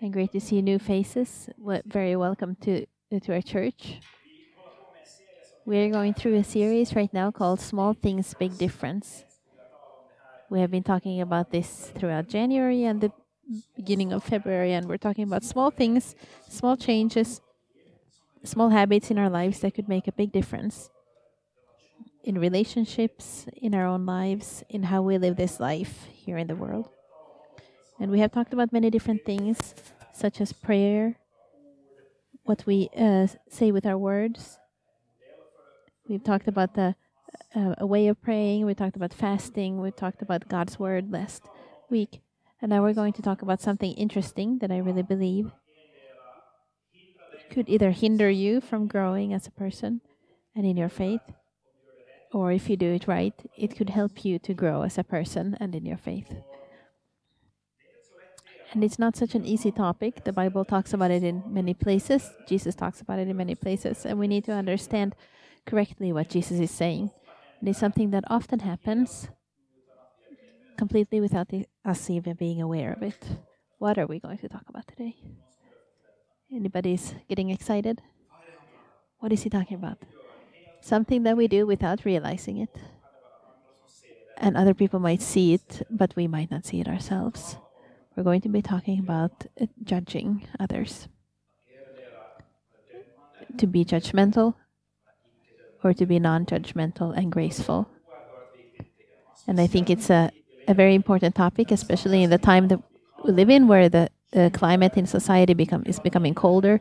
and great to see new faces. Very welcome to to our church. We're going through a series right now called Small Things Big Difference. We have been talking about this throughout January and the beginning of February, and we're talking about small things, small changes, small habits in our lives that could make a big difference in relationships, in our own lives, in how we live this life here in the world. And we have talked about many different things, such as prayer, what we uh, say with our words. We've talked about the uh, a way of praying. We talked about fasting. We talked about God's word last week, and now we're going to talk about something interesting that I really believe could either hinder you from growing as a person and in your faith, or if you do it right, it could help you to grow as a person and in your faith. And it's not such an easy topic. The Bible talks about it in many places. Jesus talks about it in many places. And we need to understand correctly what Jesus is saying. And it's something that often happens completely without us even being aware of it. What are we going to talk about today? Anybody's getting excited? What is he talking about? Something that we do without realizing it. And other people might see it, but we might not see it ourselves we're going to be talking about uh, judging others. To be judgmental or to be non judgmental and graceful. And I think it's a, a very important topic, especially in the time that we live in, where the, the climate in society become, is becoming colder.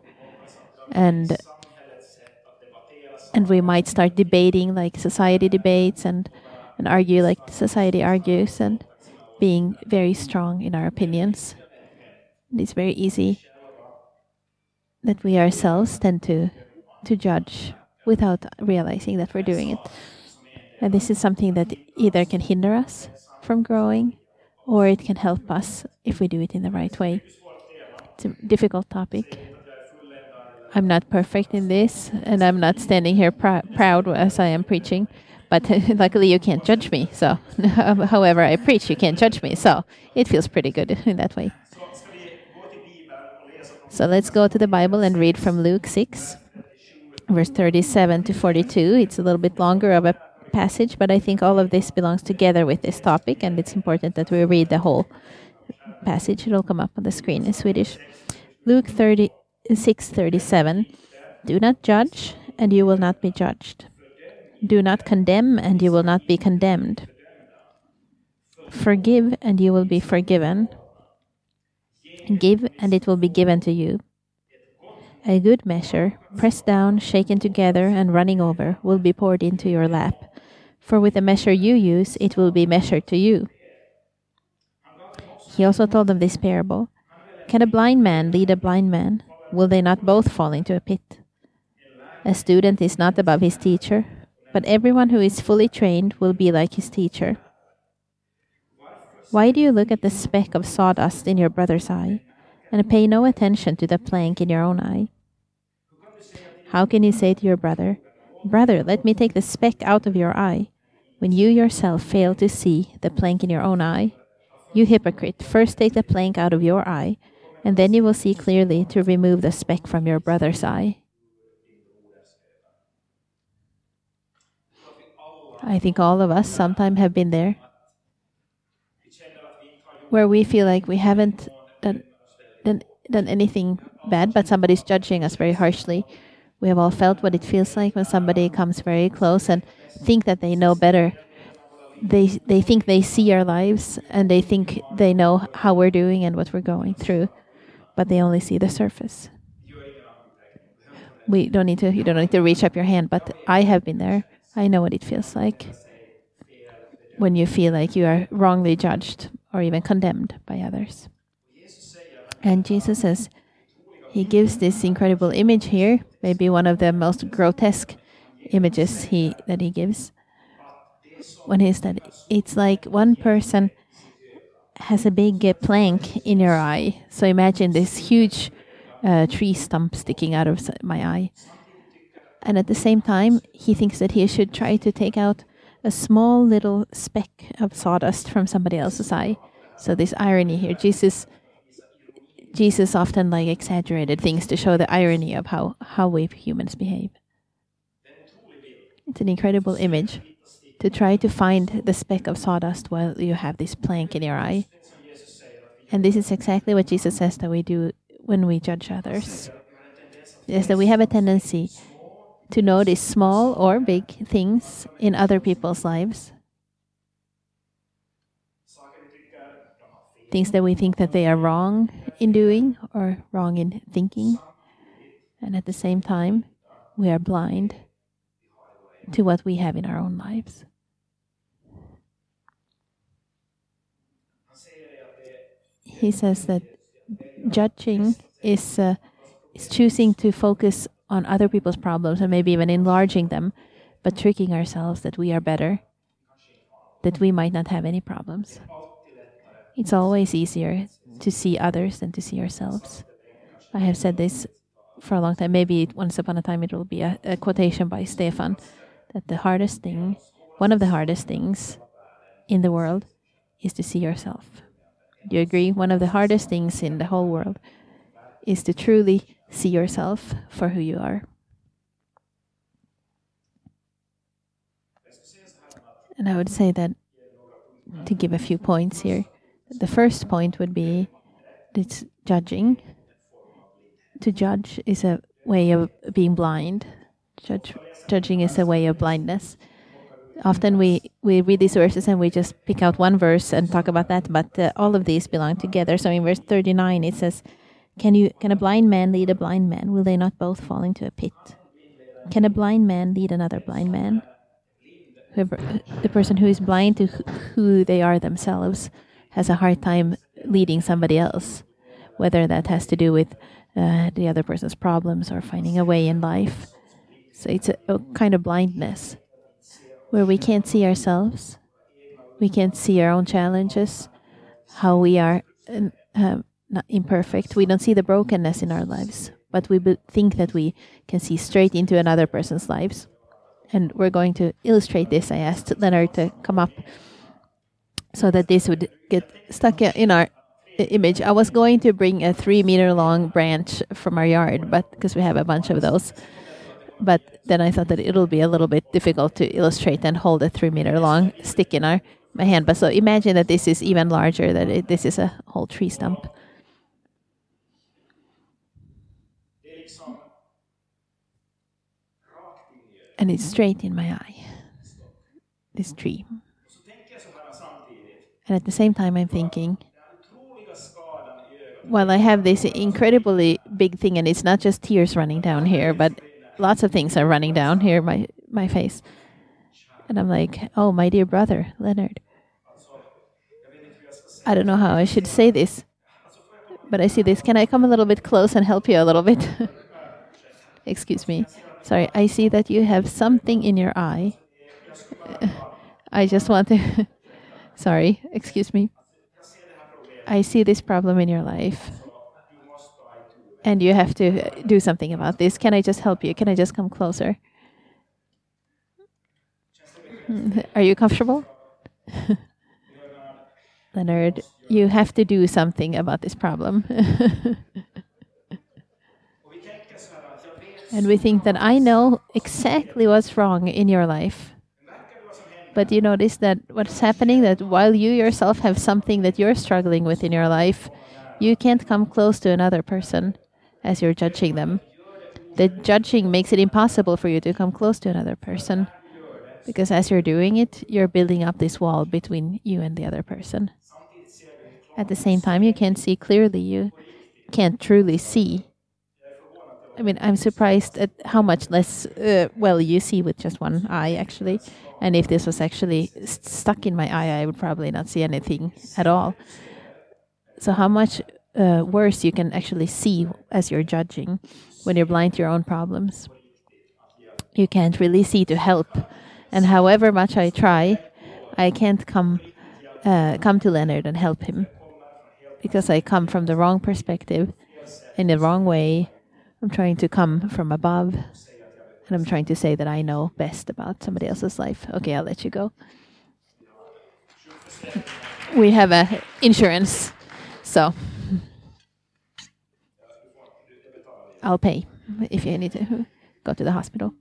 And and we might start debating like society debates and, and argue like society argues and being very strong in our opinions. It's very easy that we ourselves tend to to judge without realizing that we're doing it. And this is something that either can hinder us from growing or it can help us if we do it in the right way. It's a difficult topic. I'm not perfect in this, and I'm not standing here pr proud as I am preaching. But luckily, you can't judge me. So, however I preach, you can't judge me. So, it feels pretty good in that way. So, let's go to the Bible and read from Luke 6, verse 37 to 42. It's a little bit longer of a passage, but I think all of this belongs together with this topic, and it's important that we read the whole passage. It'll come up on the screen in Swedish. Luke 36 37. Do not judge, and you will not be judged. Do not condemn, and you will not be condemned. Forgive, and you will be forgiven. Give, and it will be given to you. A good measure, pressed down, shaken together, and running over, will be poured into your lap. For with the measure you use, it will be measured to you. He also told them this parable Can a blind man lead a blind man? Will they not both fall into a pit? A student is not above his teacher, but everyone who is fully trained will be like his teacher. Why do you look at the speck of sawdust in your brother's eye and pay no attention to the plank in your own eye? How can you say to your brother, Brother, let me take the speck out of your eye, when you yourself fail to see the plank in your own eye? You hypocrite, first take the plank out of your eye, and then you will see clearly to remove the speck from your brother's eye. I think all of us sometime have been there where we feel like we haven't done, done, done anything bad, but somebody's judging us very harshly. We have all felt what it feels like when somebody comes very close and think that they know better. They they think they see our lives and they think they know how we're doing and what we're going through, but they only see the surface. We don't need to. You don't need to reach up your hand, but I have been there I know what it feels like when you feel like you are wrongly judged or even condemned by others. And Jesus says, He gives this incredible image here, maybe one of the most grotesque images he that he gives. When he said, it's like one person has a big uh, plank in your eye. So imagine this huge uh, tree stump sticking out of my eye and at the same time, he thinks that he should try to take out a small little speck of sawdust from somebody else's eye. So this irony here, Jesus Jesus often like exaggerated things to show the irony of how how we humans behave. It's an incredible image to try to find the speck of sawdust while you have this plank in your eye. And this is exactly what Jesus says that we do when we judge others. Is that we have a tendency to notice small or big things in other people's lives. Things that we think that they are wrong in doing or wrong in thinking. And at the same time, we are blind to what we have in our own lives. He says that judging is, uh, is choosing to focus on other people's problems and maybe even enlarging them, but tricking ourselves that we are better, that we might not have any problems. It's always easier to see others than to see ourselves. I have said this for a long time. Maybe once upon a time it will be a, a quotation by Stefan that the hardest thing, one of the hardest things in the world, is to see yourself. Do you agree? One of the hardest things in the whole world is to truly see yourself for who you are. And I would say that to give a few points here, the first point would be it's judging. To judge is a way of being blind. Judge, judging is a way of blindness. Often we, we read these verses and we just pick out one verse and talk about that, but uh, all of these belong together. So in verse 39, it says, can you can a blind man lead a blind man? Will they not both fall into a pit? Can a blind man lead another blind man? Whoever, the person who is blind to who they are themselves has a hard time leading somebody else, whether that has to do with uh, the other person's problems or finding a way in life. So it's a, a kind of blindness where we can't see ourselves, we can't see our own challenges, how we are uh, not imperfect. We don't see the brokenness in our lives, but we think that we can see straight into another person's lives. And we're going to illustrate this. I asked Leonard to come up so that this would get stuck in our image. I was going to bring a three meter long branch from our yard, but because we have a bunch of those. But then I thought that it'll be a little bit difficult to illustrate and hold a three meter long stick in our my hand. But so imagine that this is even larger. That it, this is a whole tree stump. And it's straight in my eye. This tree. And at the same time, I'm thinking, while I have this incredibly big thing, and it's not just tears running down here, but lots of things are running down here my my face, and I'm like, oh, my dear brother, Leonard. I don't know how I should say this, but I see this. Can I come a little bit close and help you a little bit? Excuse me. Sorry, I see that you have something in your eye. I just want to. Sorry, excuse me. I see this problem in your life. And you have to do something about this. Can I just help you? Can I just come closer? Are you comfortable? Leonard, you have to do something about this problem. And we think that I know exactly what's wrong in your life. But you notice that what's happening that while you yourself have something that you're struggling with in your life, you can't come close to another person as you're judging them. The judging makes it impossible for you to come close to another person. Because as you're doing it, you're building up this wall between you and the other person. At the same time, you can't see clearly, you can't truly see I mean, I'm surprised at how much less uh, well you see with just one eye, actually. And if this was actually st stuck in my eye, I would probably not see anything at all. So, how much uh, worse you can actually see as you're judging when you're blind to your own problems. You can't really see to help, and however much I try, I can't come uh, come to Leonard and help him because I come from the wrong perspective in the wrong way I'm trying to come from above and I'm trying to say that I know best about somebody else's life. Okay, I'll let you go. We have a insurance, so I'll pay if you need to go to the hospital.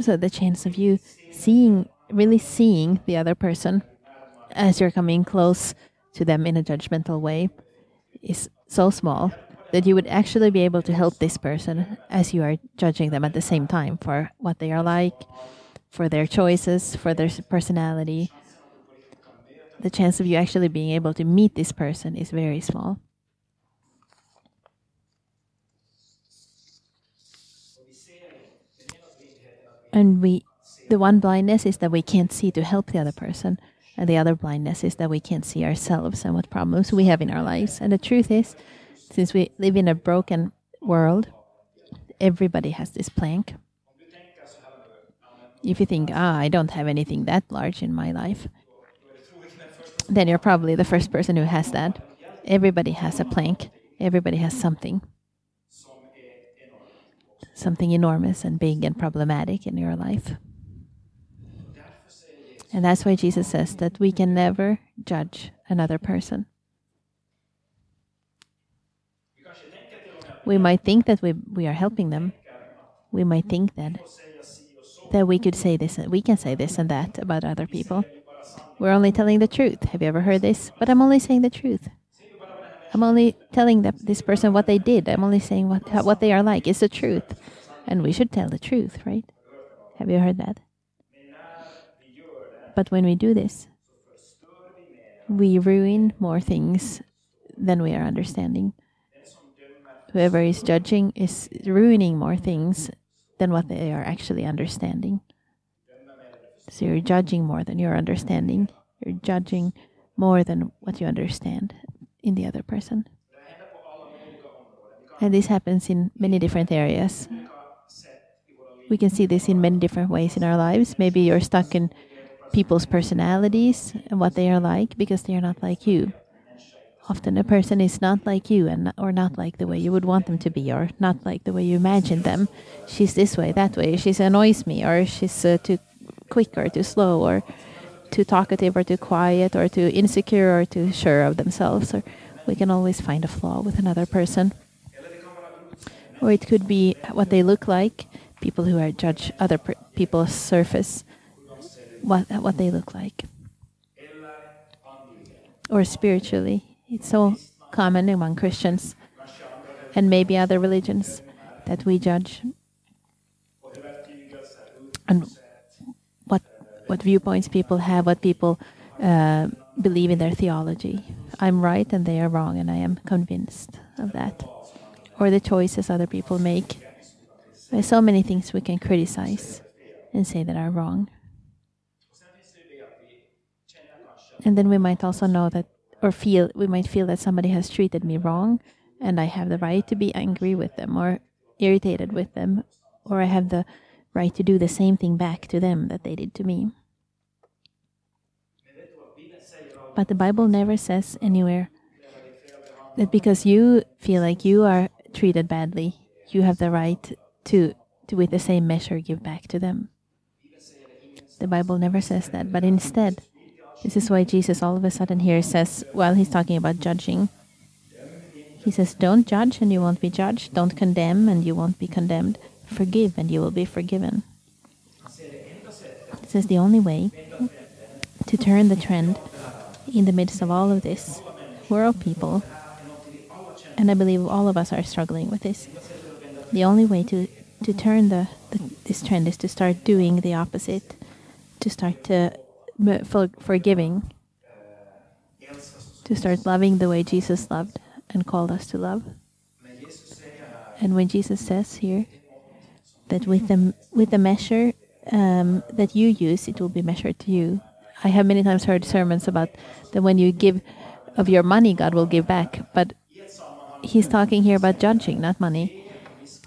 So the chance of you seeing, really seeing the other person as you're coming close to them in a judgmental way is so small that you would actually be able to help this person as you are judging them at the same time for what they are like, for their choices, for their personality. The chance of you actually being able to meet this person is very small. And we, the one blindness is that we can't see to help the other person. And the other blindness is that we can't see ourselves and what problems we have in our lives. And the truth is, since we live in a broken world, everybody has this plank. If you think, ah, I don't have anything that large in my life, then you're probably the first person who has that. Everybody has a plank, everybody has something. Something enormous and big and problematic in your life. And that's why Jesus says that we can never judge another person. We might think that we, we are helping them. We might think that that we could say this and we can say this and that about other people. We're only telling the truth. Have you ever heard this? But I'm only saying the truth. I'm only telling this person what they did. I'm only saying what what they are like. It's the truth, and we should tell the truth, right? Have you heard that? But when we do this, we ruin more things than we are understanding. Whoever is judging is ruining more things than what they are actually understanding. So you're judging more than you're understanding. You're judging more than what you understand in the other person. And this happens in many different areas. We can see this in many different ways in our lives. Maybe you're stuck in people's personalities and what they are like because they are not like you. Often a person is not like you and or not like the way you would want them to be or not like the way you imagine them. She's this way, that way. She annoys me or she's uh, too quick or too slow or too talkative or too quiet or too insecure or too sure of themselves or we can always find a flaw with another person. Or it could be what they look like, people who are judge other people's surface what what they look like. Or spiritually. It's so common among christians and maybe other religions that we judge. And what what viewpoints people have what people uh, believe in their theology. I'm right and they are wrong and i am convinced of that. Or the choices other people make. There's so many things we can criticize and say that are wrong And then we might also know that, or feel, we might feel that somebody has treated me wrong and I have the right to be angry with them or irritated with them, or I have the right to do the same thing back to them that they did to me. But the Bible never says anywhere that because you feel like you are treated badly, you have the right to, to with the same measure, give back to them. The Bible never says that, but instead, this is why Jesus all of a sudden here says, while he's talking about judging, he says, Don't judge and you won't be judged. Don't condemn and you won't be condemned. Forgive and you will be forgiven. This is the only way to turn the trend in the midst of all of this, we're all people, and I believe all of us are struggling with this. The only way to, to turn the, the this trend is to start doing the opposite, to start to for forgiving, to start loving the way Jesus loved and called us to love. And when Jesus says here that with the with the measure um, that you use, it will be measured to you. I have many times heard sermons about that when you give of your money, God will give back. But he's talking here about judging, not money.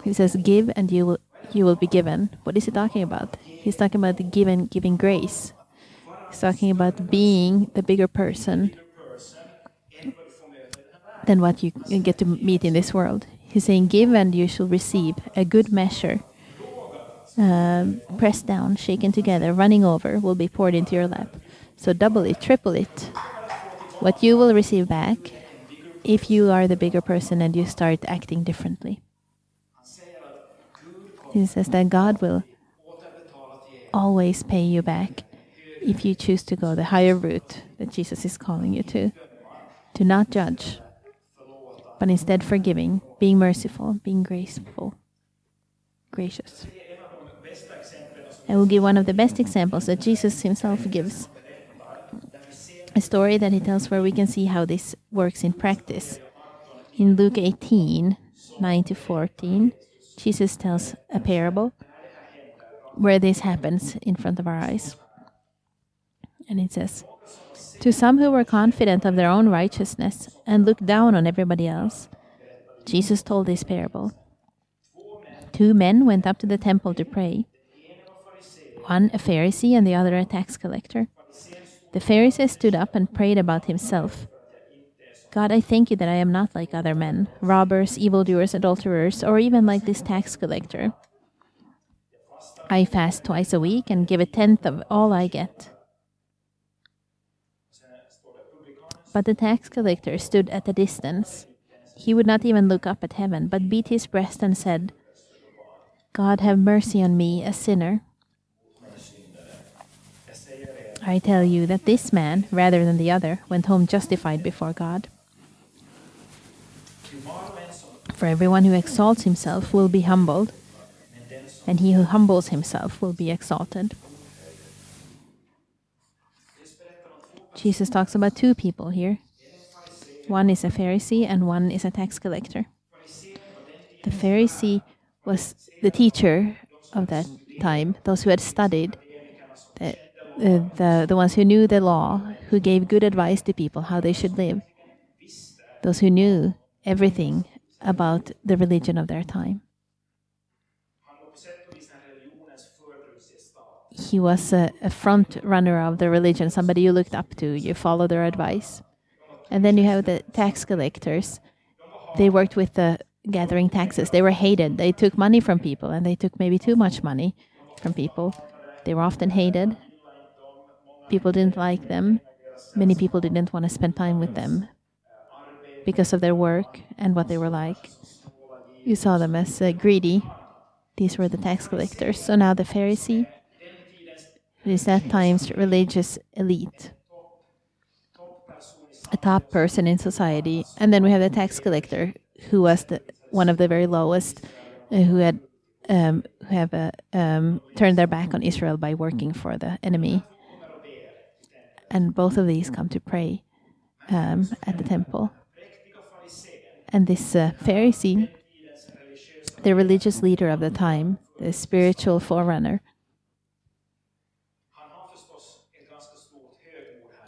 He says, "Give and you will you will be given." What is he talking about? He's talking about the given giving grace. He's talking about being the bigger person than what you get to meet in this world. He's saying, Give and you shall receive a good measure. Um, pressed down, shaken together, running over, will be poured into your lap. So double it, triple it. What you will receive back if you are the bigger person and you start acting differently. He says that God will always pay you back if you choose to go the higher route that Jesus is calling you to. Do not judge, but instead forgiving, being merciful, being graceful, gracious. I will give one of the best examples that Jesus himself gives. A story that he tells where we can see how this works in practice. In Luke 18 9 to 14, Jesus tells a parable where this happens in front of our eyes. And it says, To some who were confident of their own righteousness and looked down on everybody else, Jesus told this parable. Two men went up to the temple to pray one a Pharisee and the other a tax collector. The Pharisee stood up and prayed about himself. God, I thank you that I am not like other men, robbers, evildoers, adulterers, or even like this tax collector. I fast twice a week and give a tenth of all I get. But the tax collector stood at a distance. He would not even look up at heaven, but beat his breast and said, God, have mercy on me, a sinner. I tell you that this man, rather than the other, went home justified before God. For everyone who exalts himself will be humbled, and he who humbles himself will be exalted. Jesus talks about two people here. One is a Pharisee and one is a tax collector. The Pharisee was the teacher of that time, those who had studied, the, the, the ones who knew the law, who gave good advice to people how they should live, those who knew everything about the religion of their time. He was a, a front runner of the religion, somebody you looked up to, you follow their advice. And then you have the tax collectors. They worked with the gathering taxes. They were hated. They took money from people and they took maybe too much money from people. They were often hated. People didn't like them. Many people didn't want to spend time with them because of their work and what they were like. You saw them as uh, greedy. These were the tax collectors. So now the Pharisee is at time's religious elite, a top person in society. And then we have the tax collector, who was the, one of the very lowest, uh, who had um, who have uh, um, turned their back on Israel by working for the enemy. And both of these come to pray um, at the temple. And this uh, Pharisee, the religious leader of the time, the spiritual forerunner,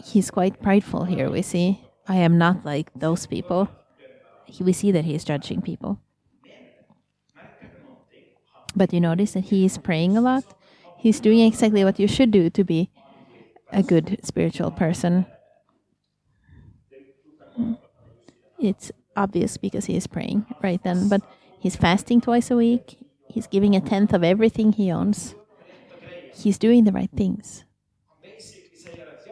he's quite prideful here, we see. I am not like those people. We see that he is judging people. But you notice that he is praying a lot. He's doing exactly what you should do to be a good spiritual person. It's obvious because he is praying right then, but he's fasting twice a week. He's giving a tenth of everything he owns. He's doing the right things.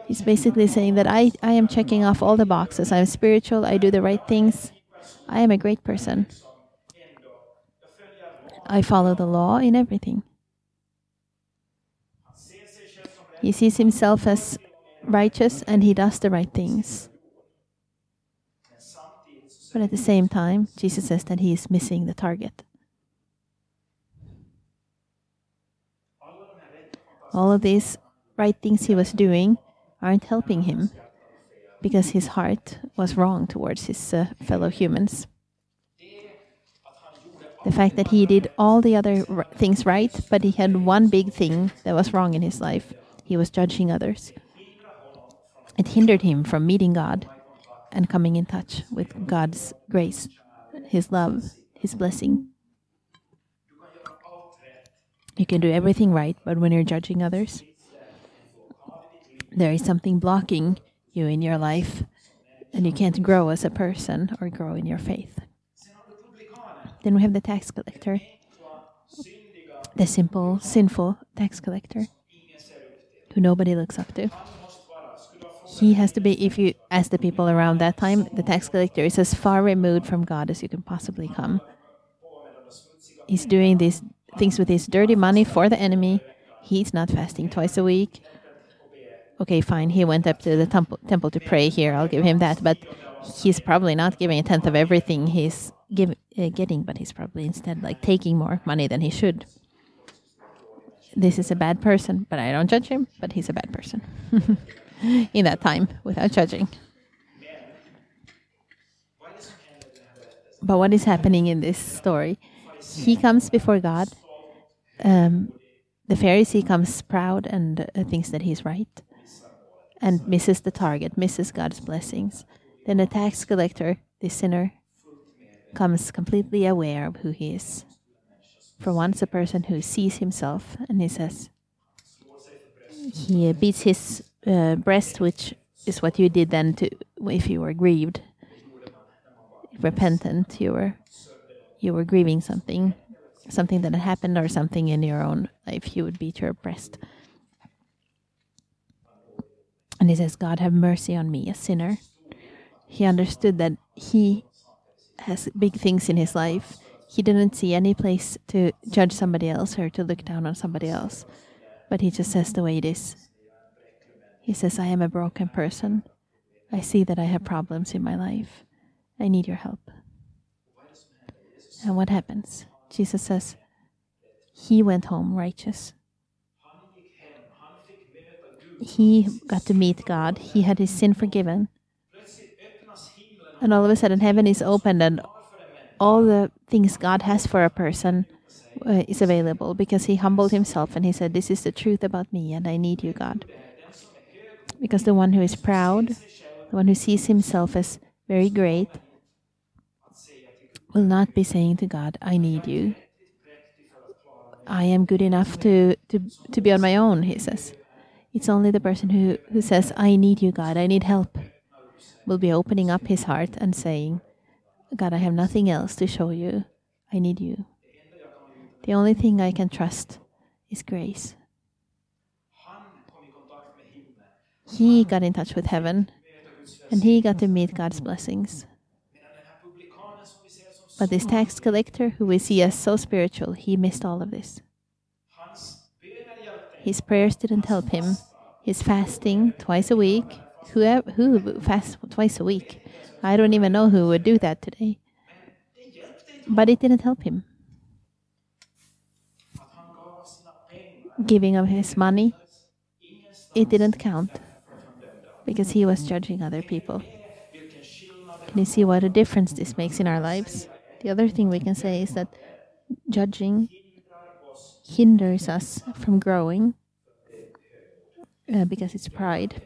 He's basically saying that I, I am checking off all the boxes. I'm spiritual. I do the right things. I am a great person. I follow the law in everything. He sees himself as righteous and he does the right things. But at the same time, Jesus says that he is missing the target. All of these right things he was doing aren't helping him because his heart was wrong towards his uh, fellow humans. The fact that he did all the other things right, but he had one big thing that was wrong in his life he was judging others. It hindered him from meeting God and coming in touch with God's grace, His love, His blessing. You can do everything right, but when you're judging others, there is something blocking you in your life, and you can't grow as a person or grow in your faith. Then we have the tax collector, the simple, sinful tax collector who nobody looks up to. he has to be if you ask the people around that time the tax collector is as far removed from god as you can possibly come he's doing these things with his dirty money for the enemy he's not fasting twice a week okay fine he went up to the temple, temple to pray here i'll give him that but he's probably not giving a tenth of everything he's give, uh, getting but he's probably instead like taking more money than he should this is a bad person but i don't judge him but he's a bad person in that time without judging. But what is happening in this story? He comes before God. Um, the Pharisee comes proud and uh, thinks that he's right and misses the target, misses God's blessings. Then the tax collector, the sinner, comes completely aware of who he is. For once, a person who sees himself and he says, he beats his uh, breast, which is what you did then to if you were grieved, repentant, you were you were grieving something, something that had happened or something in your own life. You would beat your breast. And he says, God, have mercy on me, a sinner. He understood that he has big things in his life. He didn't see any place to judge somebody else or to look down on somebody else. But he just says the way it is. He says, I am a broken person. I see that I have problems in my life. I need your help. And what happens? Jesus says, He went home righteous. He got to meet God. He had his sin forgiven. And all of a sudden, heaven is opened, and all the things God has for a person uh, is available because he humbled himself and he said, This is the truth about me, and I need you, God. Because the one who is proud, the one who sees himself as very great, will not be saying to God, I need you. I am good enough to, to, to be on my own, he says. It's only the person who, who says, I need you, God, I need help, will be opening up his heart and saying, God, I have nothing else to show you. I need you. The only thing I can trust is grace. he got in touch with heaven and he got to meet God's blessings. But this tax collector, who we see as so spiritual, he missed all of this. His prayers didn't help him. His fasting twice a week. Who, who fasts twice a week? I don't even know who would do that today. But it didn't help him. Giving of his money, it didn't count because he was judging other people. Can you see what a difference this makes in our lives? The other thing we can say is that judging hinders us from growing uh, because it's pride.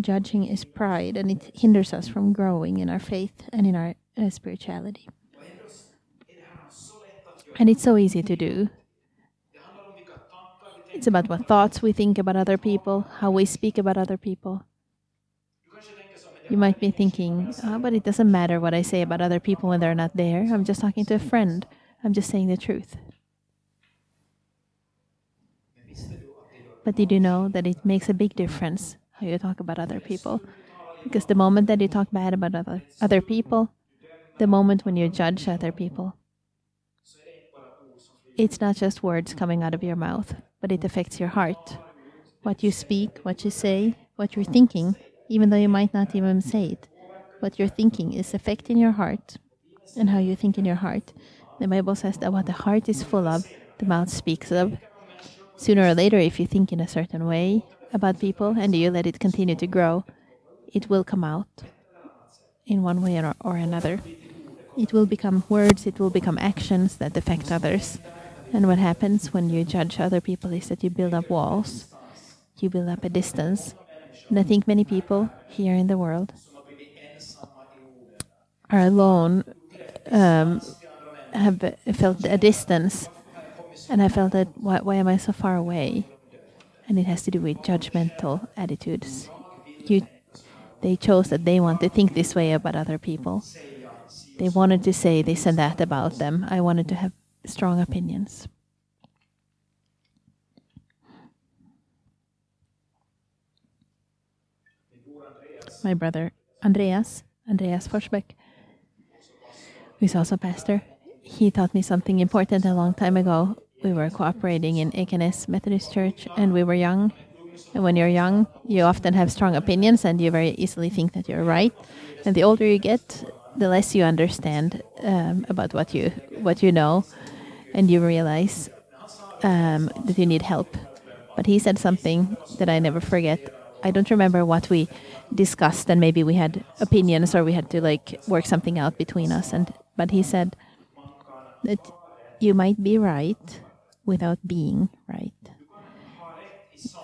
Judging is pride and it hinders us from growing in our faith and in our uh, spirituality. And it's so easy to do. It's about what thoughts we think about other people, how we speak about other people. You might be thinking, oh, but it doesn't matter what I say about other people when they're not there. I'm just talking to a friend. I'm just saying the truth. But did you know that it makes a big difference how you talk about other people? Because the moment that you talk bad about other, other people, the moment when you judge other people, it's not just words coming out of your mouth, but it affects your heart. What you speak, what you say, what you're thinking even though you might not even say it. What you're thinking is affecting your heart and how you think in your heart. The Bible says that what the heart is full of, the mouth speaks of. Sooner or later, if you think in a certain way about people and you let it continue to grow, it will come out in one way or, or another. It will become words, it will become actions that affect others. And what happens when you judge other people is that you build up walls, you build up a distance, and I think many people here in the world are alone, um, have felt a distance, and I felt that why, why am I so far away? And it has to do with judgmental attitudes. You, they chose that they want to think this way about other people. They wanted to say this and that about them. I wanted to have strong opinions. my brother Andreas, Andreas Forsbäck, who's also a pastor. He taught me something important a long time ago. We were cooperating in Ekenäs Methodist Church and we were young. And when you're young, you often have strong opinions and you very easily think that you're right. And the older you get, the less you understand um, about what you what you know, and you realize um, that you need help. But he said something that I never forget. I don't remember what we discussed, and maybe we had opinions or we had to like work something out between us. And but he said that you might be right without being right.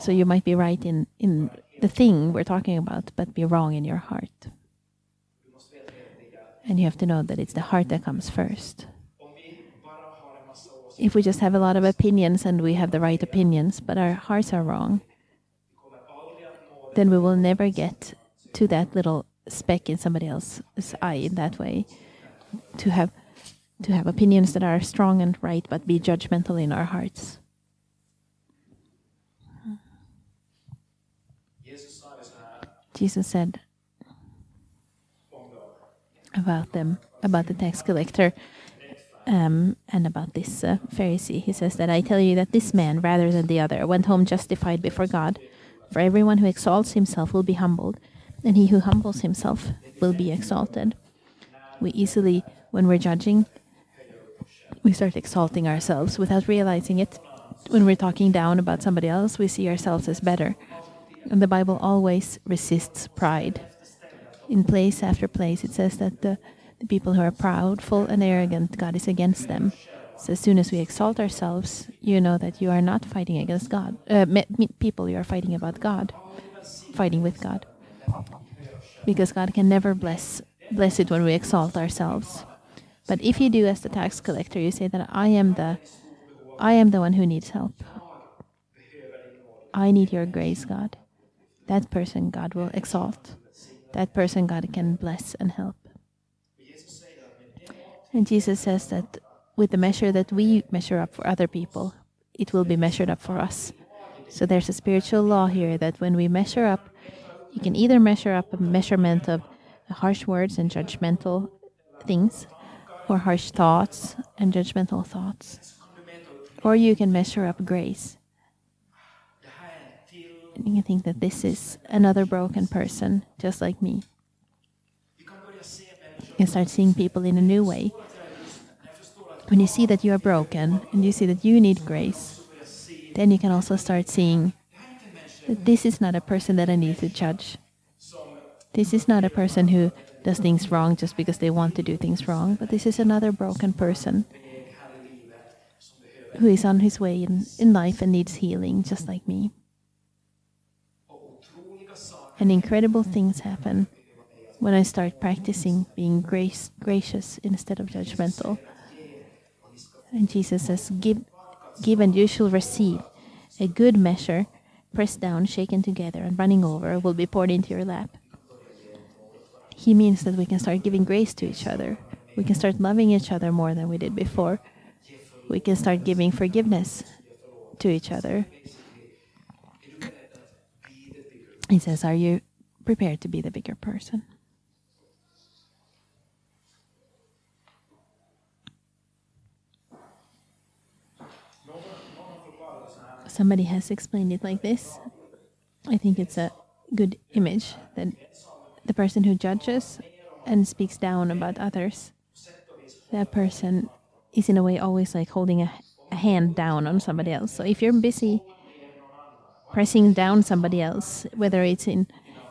So you might be right in in the thing we're talking about, but be wrong in your heart. And you have to know that it's the heart that comes first. If we just have a lot of opinions and we have the right opinions, but our hearts are wrong, then we will never get to that little speck in somebody else's eye in that way. To have to have opinions that are strong and right, but be judgmental in our hearts. Jesus said, about them, about the tax collector, um, and about this uh, Pharisee. He says that I tell you that this man, rather than the other, went home justified before God. For everyone who exalts himself will be humbled, and he who humbles himself will be exalted. We easily, when we're judging, we start exalting ourselves without realizing it. When we're talking down about somebody else, we see ourselves as better. And the Bible always resists pride in place after place, it says that the, the people who are proudful and arrogant, God is against them. So as soon as we exalt ourselves, you know that you are not fighting against God. Uh, people, you are fighting about God, fighting with God, because God can never bless bless it when we exalt ourselves. But if you do as the tax collector, you say that I am the I am the one who needs help. I need your grace, God. That person God will exalt that person God can bless and help. And Jesus says that with the measure that we measure up for other people, it will be measured up for us. So there's a spiritual law here that when we measure up, you can either measure up a measurement of harsh words and judgmental things, or harsh thoughts and judgmental thoughts, or you can measure up grace and you think that this is another broken person just like me. You start seeing people in a new way. When you see that you are broken and you see that you need grace, then you can also start seeing that this is not a person that I need to judge. This is not a person who does things wrong just because they want to do things wrong, but this is another broken person who is on his way in, in life and needs healing just like me and incredible things happen when I start practicing being grace, gracious instead of judgmental. And Jesus says, give, give and you shall receive. A good measure, pressed down, shaken together, and running over, will be poured into your lap. He means that we can start giving grace to each other. We can start loving each other more than we did before. We can start giving forgiveness to each other he says, Are you prepared to be the bigger person? Somebody has explained it like this. I think it's a good image that the person who judges and speaks down about others, that person is in a way always like holding a, a hand down on somebody else. So if you're busy pressing down somebody else, whether it's in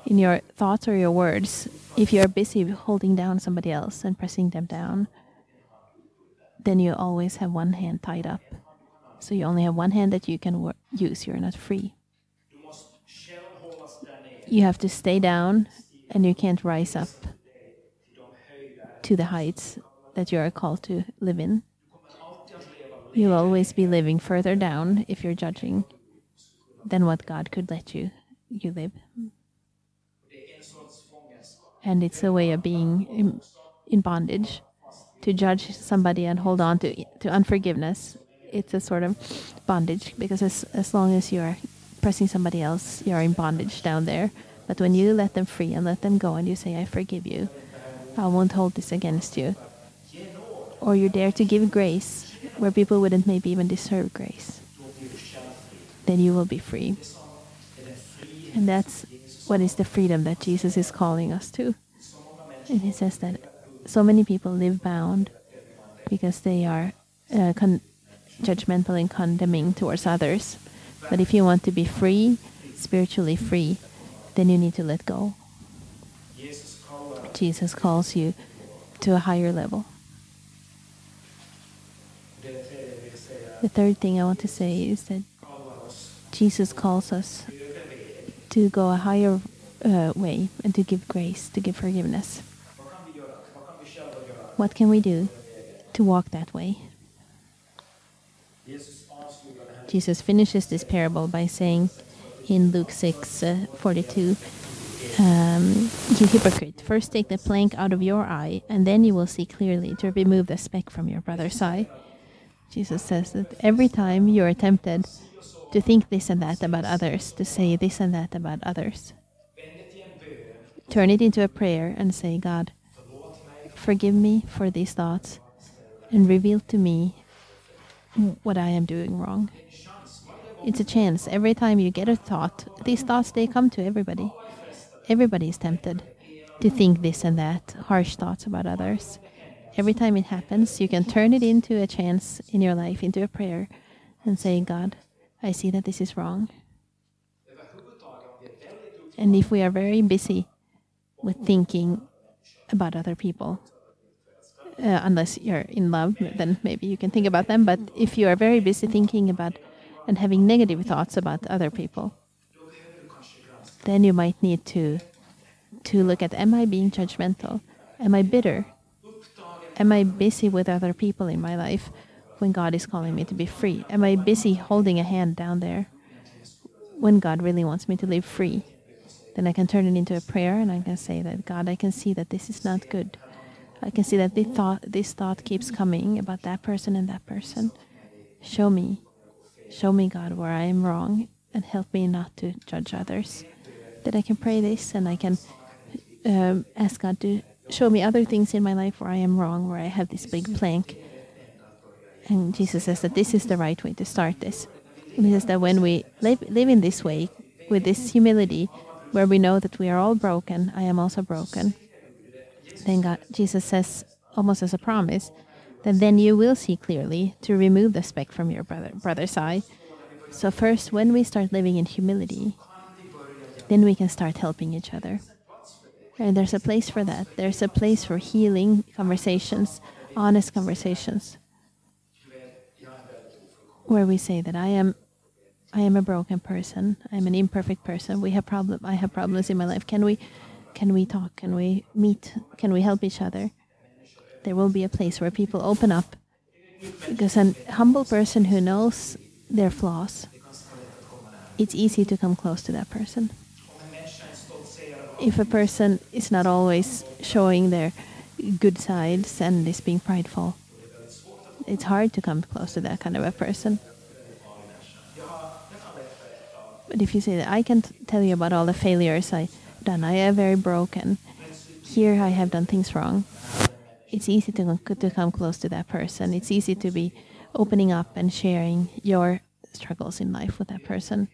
in your thoughts or your words, if you're busy holding down somebody else and pressing them down, then you always have one hand tied up. So you only have one hand that you can use. You're not free. You have to stay down and you can't rise up to the heights that you are called to live in. You'll always be living further down if you're judging than what God could let you you live. And it's a way of being in, bondage. To judge somebody and hold on to to unforgiveness, it's a sort of bondage because as as long as you are pressing somebody else, you are in bondage down there. But when you let them free and let them go and you say, I forgive you, I won't hold this against you, or you dare to give grace where people wouldn't maybe even deserve grace, then you will be free. And that's what is the freedom that Jesus is calling us to. And he says that so many people live bound because they are uh, judgmental and condemning towards others. But if you want to be free, spiritually free, then you need to let go. Jesus calls you to a higher level. The third thing I want to say is that Jesus calls us to go a higher uh, way and to give grace, to give forgiveness. What can we do to walk that way? Jesus finishes this parable by saying in Luke 6 uh, 42, um, You hypocrite, first take the plank out of your eye, and then you will see clearly to remove the speck from your brother's eye. Jesus says that every time you are tempted to think this and that about others, to say this and that about others, turn it into a prayer and say, God, forgive me for these thoughts and reveal to me what I am doing wrong. It's a chance. Every time you get a thought, these thoughts they come to everybody. Everybody is tempted to think this and that, harsh thoughts about others. Every time it happens, you can turn it into a chance in your life, into a prayer, and say, God, I see that this is wrong. And if we are very busy with thinking about other people, uh, unless you're in love, then maybe you can think about them. But if you are very busy thinking about and having negative thoughts about other people, then you might need to to look at am I being judgmental? Am I bitter? Am I busy with other people in my life when God is calling me to be free? Am I busy holding a hand down there when God really wants me to live free? Then I can turn it into a prayer and I can say that God, I can see that this is not good. I can see that this thought, this thought keeps coming about that person and that person. Show me, show me, God, where I am wrong and help me not to judge others. That I can pray this and I can um, ask God to show me other things in my life where I am wrong, where I have this big plank. And Jesus says that this is the right way to start this. He says that when we live, live in this way, with this humility, where we know that we are all broken, I am also broken, then God, Jesus says, almost as a promise, that then you will see clearly to remove the speck from your brother, brother's eye. So, first, when we start living in humility, then we can start helping each other. And there's a place for that. There's a place for healing conversations, honest conversations, where we say that I am, I am a broken person. I am an imperfect person. We have problem. I have problems in my life. Can we, can we talk? Can we meet? Can we help each other? There will be a place where people open up, because an humble person who knows their flaws, it's easy to come close to that person if a person is not always showing their good sides and is being prideful, it's hard to come close to that kind of a person. But if you say that I can tell you about all the failures I've done, I am very broken. Here I have done things wrong. It's easy to, to come close to that person. It's easy to be opening up and sharing your struggles in life with that person.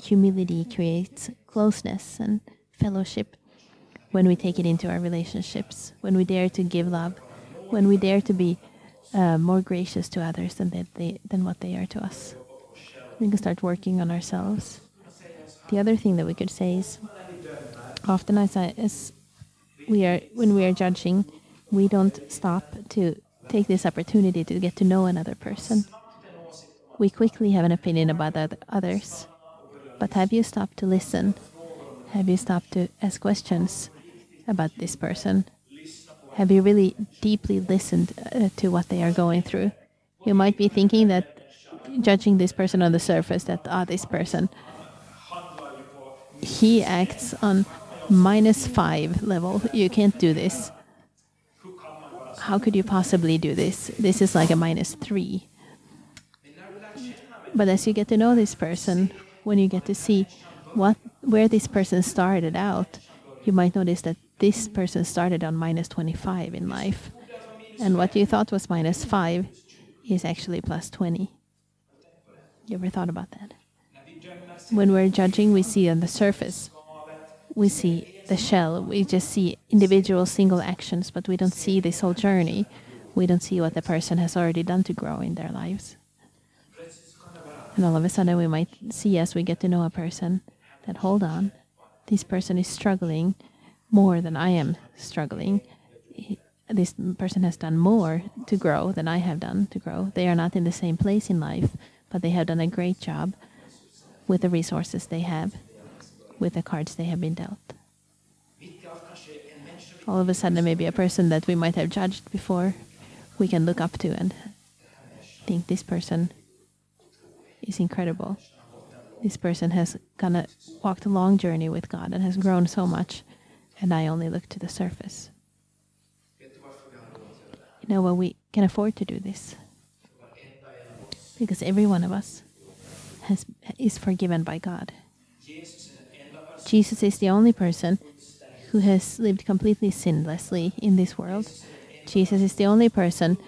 Humility creates closeness and fellowship when we take it into our relationships, when we dare to give love, when we dare to be uh, more gracious to others than they, than what they are to us. We can start working on ourselves. The other thing that we could say is, often as, I, as we are when we are judging, we don't stop to take this opportunity to get to know another person. We quickly have an opinion about others, but have you stopped to listen have you stopped to ask questions about this person? Have you really deeply listened uh, to what they are going through? You might be thinking that judging this person on the surface, that, ah, this person, he acts on minus five level. You can't do this. How could you possibly do this? This is like a minus three. But as you get to know this person, when you get to see what where this person started out, you might notice that this person started on minus 25 in life. And what you thought was minus 5 is actually plus 20. You ever thought about that? When we're judging, we see on the surface, we see the shell, we just see individual single actions, but we don't see this whole journey. We don't see what the person has already done to grow in their lives. And all of a sudden, we might see as we get to know a person that, hold on, this person is struggling more than I am struggling. This person has done more to grow than I have done to grow. They are not in the same place in life, but they have done a great job with the resources they have, with the cards they have been dealt. All of a sudden, maybe a person that we might have judged before, we can look up to and think this person is incredible. This person has of walked a long journey with God and has grown so much and I only look to the surface. You know, well, we can afford to do this because every one of us has, is forgiven by God. Jesus is the only person who has lived completely sinlessly in this world. Jesus is the only person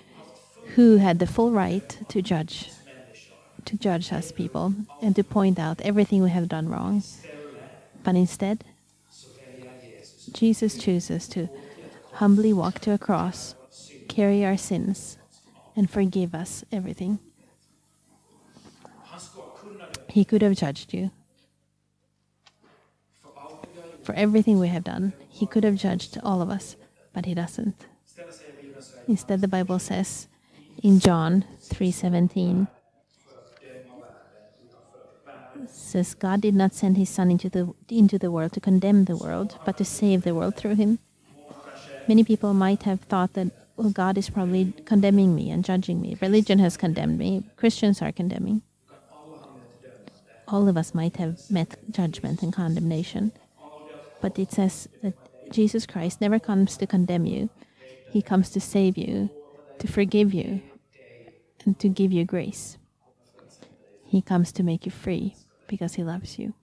who had the full right to judge to judge us people and to point out everything we have done wrong. But instead, Jesus chooses to humbly walk to a cross, carry our sins, and forgive us everything. He could have judged you for everything we have done. He could have judged all of us, but he doesn't. Instead, the Bible says in John 3:17 says God did not send his son into the into the world to condemn the world, but to save the world through him. Many people might have thought that well, God is probably condemning me and judging me. Religion has condemned me. Christians are condemning. All of us might have met judgment and condemnation. But it says that Jesus Christ never comes to condemn you. He comes to save you, to forgive you, and to give you grace. He comes to make you free because he loves you.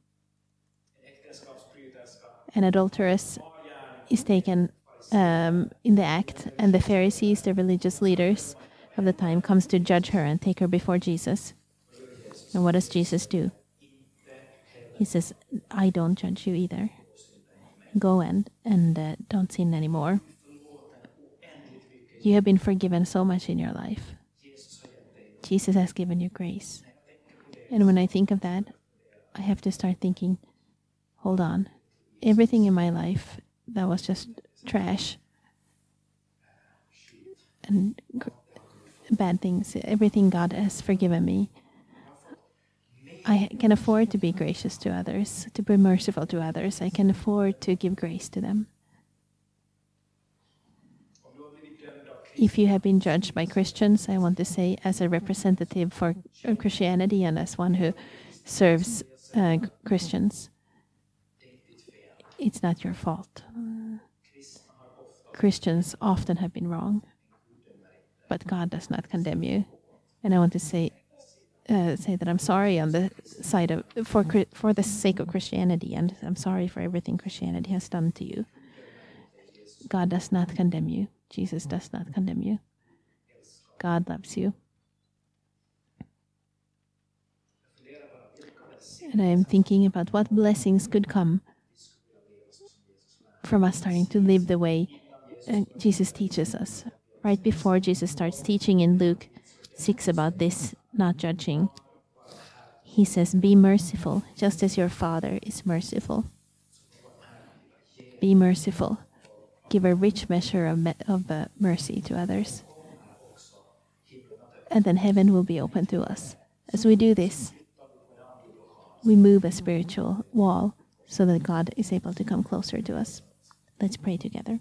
An adulteress is taken um, in the act, and the Pharisees, the religious leaders of the time, comes to judge her and take her before Jesus. And what does Jesus do? He says, "I don't judge you either. Go and and uh, don't sin anymore. You have been forgiven so much in your life. Jesus has given you grace." And when I think of that, I have to start thinking, hold on, everything in my life that was just trash and bad things, everything God has forgiven me. I can afford to be gracious to others, to be merciful to others. I can afford to give grace to them. If you have been judged by Christians, I want to say, as a representative for Christianity and as one who serves uh, Christians, it's not your fault. Christians often have been wrong, but God does not condemn you. And I want to say, uh, say that I'm sorry on the side of for for the sake of Christianity, and I'm sorry for everything Christianity has done to you. God does not condemn you. Jesus does not condemn you. God loves you. And I am thinking about what blessings could come from us starting to live the way uh, Jesus teaches us. Right before Jesus starts teaching in Luke 6 about this, not judging, he says, Be merciful, just as your Father is merciful. Be merciful. Give a rich measure of, me- of uh, mercy to others. And then heaven will be open to us. As we do this, we move a spiritual wall so that God is able to come closer to us. Let's pray together.